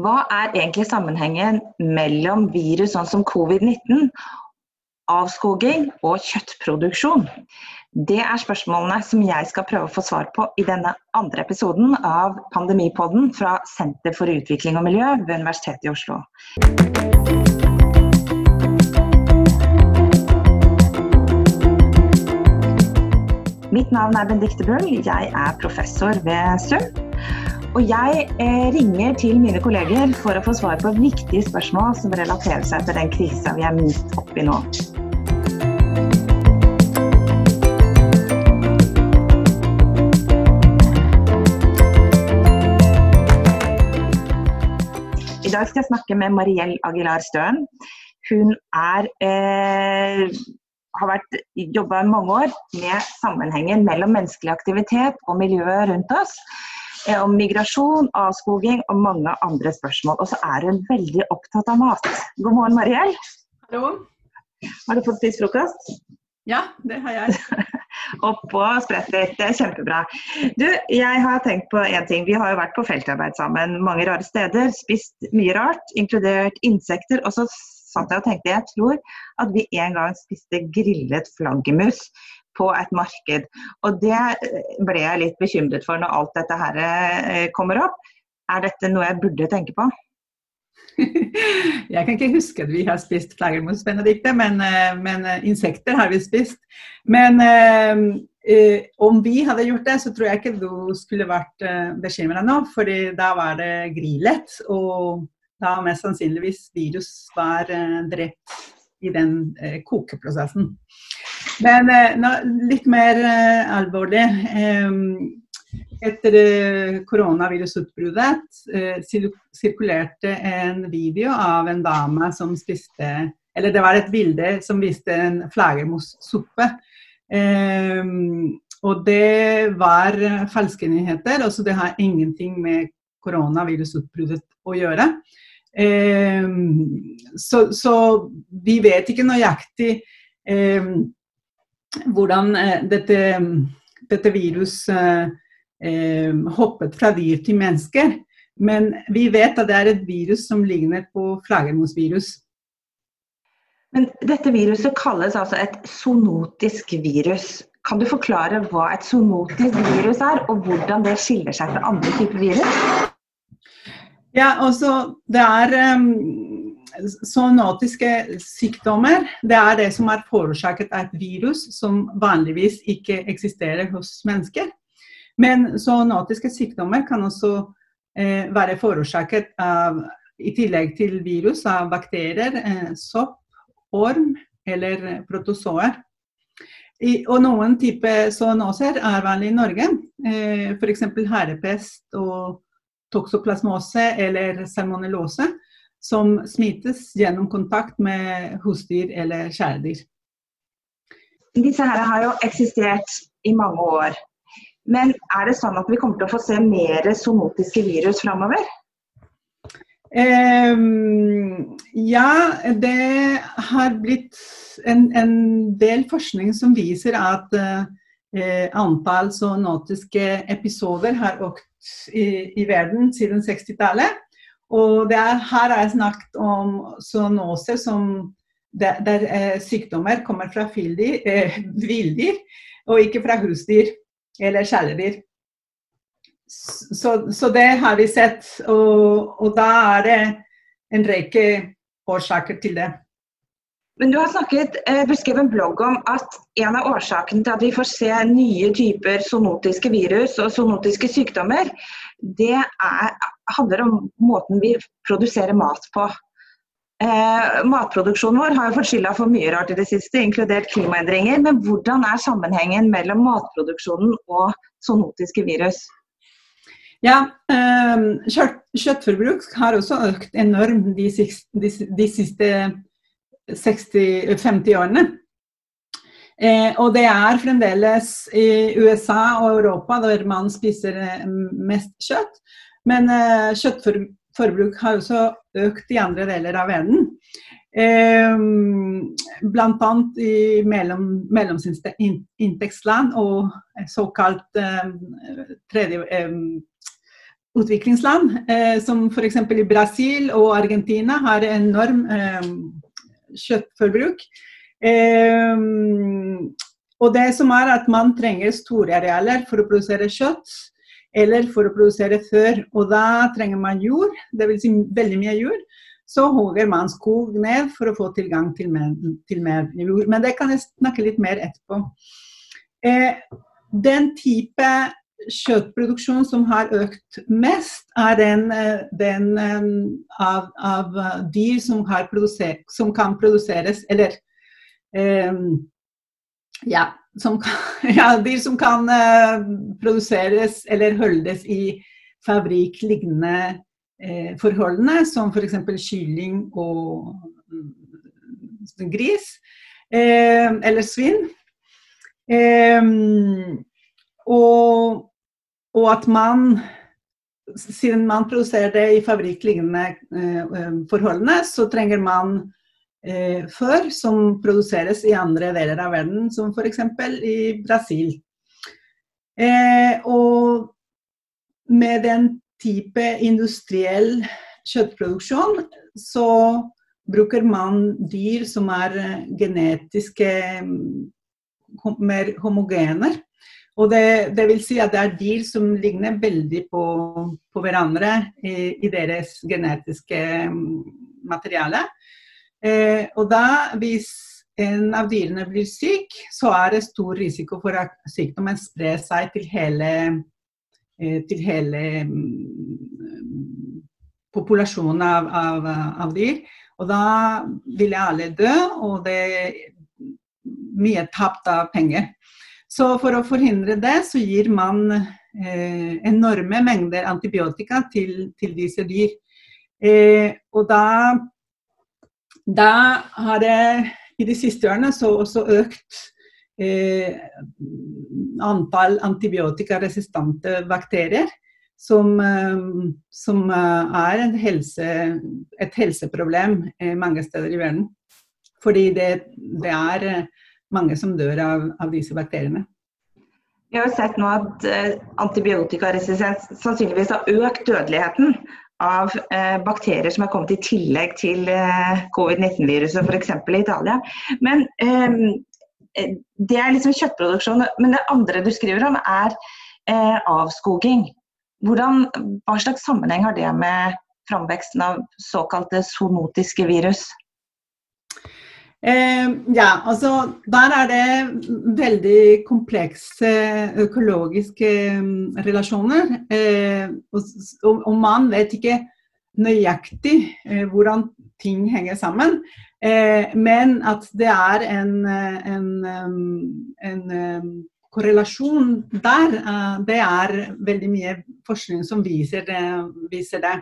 Hva er egentlig sammenhengen mellom virus sånn som covid-19, avskoging og kjøttproduksjon? Det er spørsmålene som jeg skal prøve å få svar på i denne andre episoden av Pandemipodden fra Senter for utvikling og miljø ved Universitetet i Oslo. Mitt navn er Bendikte Bull, jeg er professor ved SUM. Og jeg eh, ringer til mine kolleger for å få svar på viktige spørsmål som relaterer seg til den krisa vi er midt oppi nå. I dag skal jeg snakke med Mariell Aguilar Støen. Hun er, eh, har vært jobba mange år med sammenhengen mellom menneskelig aktivitet og miljøet rundt oss. Eh, om migrasjon, avskoging og mange andre spørsmål. Og så er hun veldig opptatt av mat. God morgen, Mariell. Hallo. Har du fått spist frokost? Ja, det har jeg. Oppå og spretter. Det er kjempebra. Du, jeg har tenkt på én ting. Vi har jo vært på feltarbeid sammen mange rare steder. Spist mye rart, inkludert insekter. Og så satt jeg og tenkte jeg tror at vi en gang spiste grillet flaggermus på et marked. Og det eh, ble jeg litt bekymret for når alt dette her eh, kommer opp. Er dette noe jeg burde tenke på? Jeg kan ikke huske at vi har spist flaggermus, Benedicte, men, eh, men, insekter har vi spist. Men eh, om vi hadde gjort det, så tror jeg ikke du skulle vært bekymra nå, for da var det grillet. Og da mest sannsynligvis virus var drept i den kokeprosessen. Men eh, litt mer eh, alvorlig. Etter koronavirusutbruddet sirkulerte en video av en dame som spiste Eller det var et bilde som viste en flaggermussuppe. Og det var falske nyheter. Altså det har ingenting med koronavirusutbruddet å gjøre. Så, så vi vet ikke nøyaktig hvordan eh, dette, dette viruset eh, eh, hoppet fra dyr til mennesker. Men vi vet at det er et virus som ligner på flaggermusvirus. Men dette viruset kalles altså et zoonotisk virus. Kan du forklare hva et zoonotisk virus er, og hvordan det skiller seg fra andre typer virus? Ja, altså det er um, Zoonotiske sykdommer det er det som er forårsaket av et virus som vanligvis ikke eksisterer hos mennesker. Men zoonotiske sykdommer kan også eh, være forårsaket av, i tillegg til virus, av bakterier, eh, sopp, orm eller protozoer. I, og noen typer zoonoser er vanlig i Norge, eh, f.eks. herrepest og toksoplasmose eller salmonellose som smittes gjennom kontakt med husdyr eller kjæledyr. Disse her har jo eksistert i mange år. Men er det sånn at vi kommer til å få se mer zoonotiske virus framover? Um, ja, det har blitt en, en, del forskning som viser at uh, antall zoonotiske episoder har økt i, i verden siden 60-tallet. Og er, her jeg snakket om zoonose, som der, der eh, sykdommer kommer fra villdyr, eh, villdyr, og ikke fra husdyr eller kjæledyr. Så, så, det har vi sett, og, og, da er det en rekke årsaker til det. Men Du har snakket, eh, beskrevet en blogg om at en av årsakene til at vi får se nye typer zoonotiske virus og zoonotiske sykdommer, det er, handler om måten vi produserer mat på. Eh, matproduksjonen vår har jo fått skylda for mye rart i det siste, inkludert klimaendringer. Men hvordan er sammenhengen mellom matproduksjonen og zoonotiske virus? Ja, eh, kjøtt, Kjøttforbruk har også økt enormt de, de, de siste 60, 50 årene. Eh, og det er fremdeles i USA og Europa der man spiser eh, mest kjøtt. Men eh, kjøttforbruk har også økt i andre deler av verden. Eh, Bl.a. i mellom, mellomsinntektsland og såkalt eh, tredje, eh, utviklingsland, eh, som f.eks. i Brasil og Argentina, har enorm eh, kjøttforbruk. Eh, og det som er at man trenger store arealer for å produsere kjøtt, eller for å produsere før. Og da trenger man jord, dvs. Si veldig mye jord. Så hogger man skog ned for å få tilgang til mer, til mer jord. Men det kan jeg snakke litt mer etterpå. Eh, den type kjøttproduksjon som har økt mest, er den, eh, den eh, av, av, dyr som, som, kan produseres Eller eh, ja, som, ja, dyr som kan uh, produseres eller holdes i fabrikklignende uh, forholdene, som f.eks. For kylling og um, gris. Uh, eller svinn. Um, og og at man, siden man produserer det i fabrikklignende eh, forholdene, så trenger man eh, før som produseres i andre deler av verden, som f.eks. i Brasil. Eh, og med den type industriell kjøttproduksjon, så bruker man dyr som er genetiske mer homogene. Og det, det, vil si at det er dyr som ligner veldig på, på hverandre i, i, deres genetiske mm, materiale. Eh, og da, hvis en av dyrene blir syk, så er det stor risiko for at sykdommen sprer seg til hele, eh, til hele mm, populasjonen av, av, av, dyr. Og da vil alle dø, og det er mye tapt av penger. Så for å forhindre det, så gir man eh, enorme mengder antibiotika til, til disse dyr. Eh, og da, da, har det i de siste årene så også økt eh, antall antibiotikaresistente bakterier. Som, eh, som eh, er helse, et helseproblem eh, mange steder i verden. Fordi det, det er mange som dør av, av disse bakteriene. Vi har jo sett nå at antibiotikaresistens sannsynligvis har økt dødeligheten av eh, bakterier som er kommet i tillegg til eh, covid-19-viruset, f.eks. i Italia. Men eh, Det er liksom kjøttproduksjon. Men det andre du skriver om, er avskoging. Hvordan, hva slags sammenheng har det med framveksten av såkalte zoonotiske virus? Eh, ja, altså der er det veldig komplekse økologiske mm, relasjoner. Eh, og, man vet ikke nøyaktig eh, hvordan ting henger sammen. Eh, men at det er en, en, en, korrelasjon der, eh, det er veldig mye forskning som viser, viser det.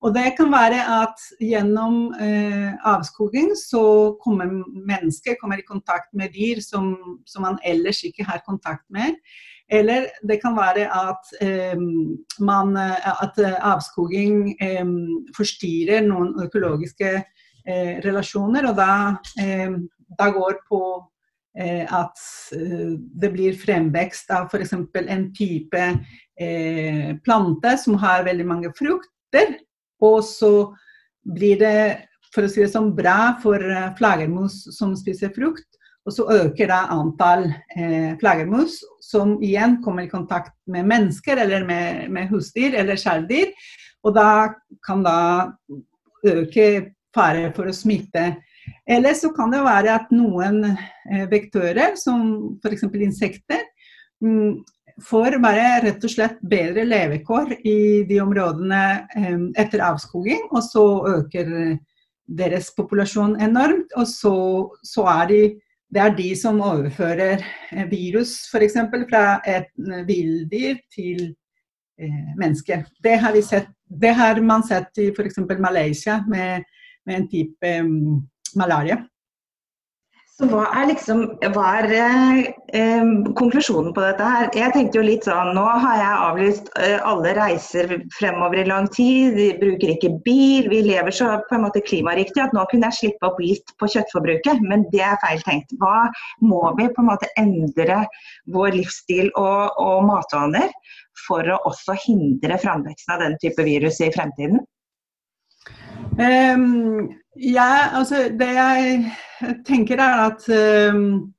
Og det kan være at gjennom eh, avskoging så kommer mennesker kommer i kontakt med dyr som, som, man ellers ikke har kontakt med. Eller det kan være at, eh, man, at avskoging eh, forstyrrer noen økologiske eh, relasjoner, og da, eh, da går på eh, at det blir fremvekst av f.eks. en type plante som har veldig mange frukter og så blir det for å si det sånn, bra for eh, flaggermus som spiser frukt. Og så øker da antall eh, flaggermus som igjen kommer i kontakt med mennesker eller med, med husdyr eller kjæledyr. Og da kan da øke fare for å smitte. Eller så kan det være at noen eh, vektører, som f.eks. insekter, mm, får bare rett og slett bedre levekår i de områdene etter avskoging. Og så øker deres populasjon enormt. Og så, så er de, det er de som overfører eh, virus f.eks. fra et eh, villdyr til eh, mennesker. Det har, sett, det har, man sett i f.eks. Malaysia med, med en type malaria. Så hva er liksom hva er eh, konklusjonen på dette her? Jeg tenkte jo litt sånn Nå har jeg avlyst eh, alle reiser fremover i lang tid. Vi bruker ikke bil. Vi lever så på en måte klimariktig at nå kunne jeg slippe opp litt på kjøttforbruket. Men det er feil tenkt. Hva må vi på en måte endre vår livsstil og, og matvaner for å også hindre framveksten av den type virus i fremtiden? Um, ja, altså det jeg tenker er at um,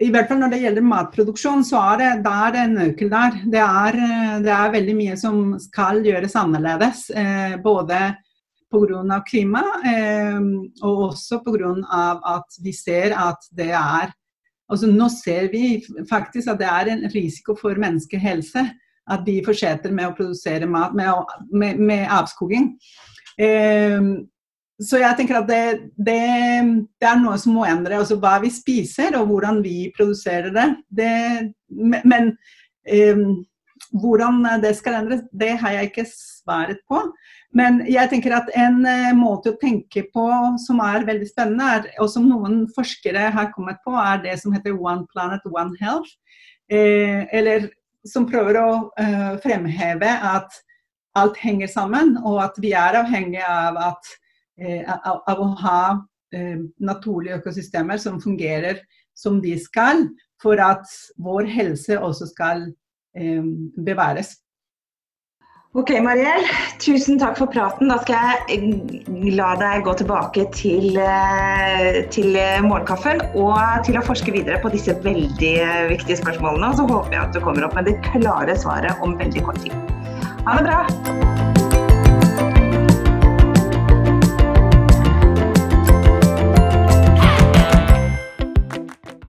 i hvert fall når det gjelder matproduksjon, så er det, der en nøkkel der. Det er, det er, veldig mye som skal gjøres annerledes. Eh, både pga. klima eh, og også pga. at vi ser at det er altså Nå ser vi faktisk at det er en risiko for menneskehelse at de fortsetter med å produsere mat med, med, med avskoging. Eh, så jeg tenker at det, det, det, er noe som må endre. Altså hva vi spiser og hvordan vi produserer det. det men um, hvordan det skal endres, det har jeg ikke svaret på. Men jeg tenker at en uh, måte å tenke på som er veldig spennende, og som noen forskere har kommet på, er det som heter One Planet, One Health. Eh, eller som prøver å uh, fremheve at alt henger sammen, og at vi er avhengig av at uh, av, av, å ha eh, naturlige økosystemer som fungerer som de skal, for at vår helse også skal eh, bevares. Ok, Mariell. Tusen takk for praten. Da skal jeg la deg gå tilbake til, til morgenkaffen og til å forske videre på disse veldig viktige spørsmålene. Og så håper jeg at du kommer opp med det klare svaret om veldig kort tid. Ha det bra!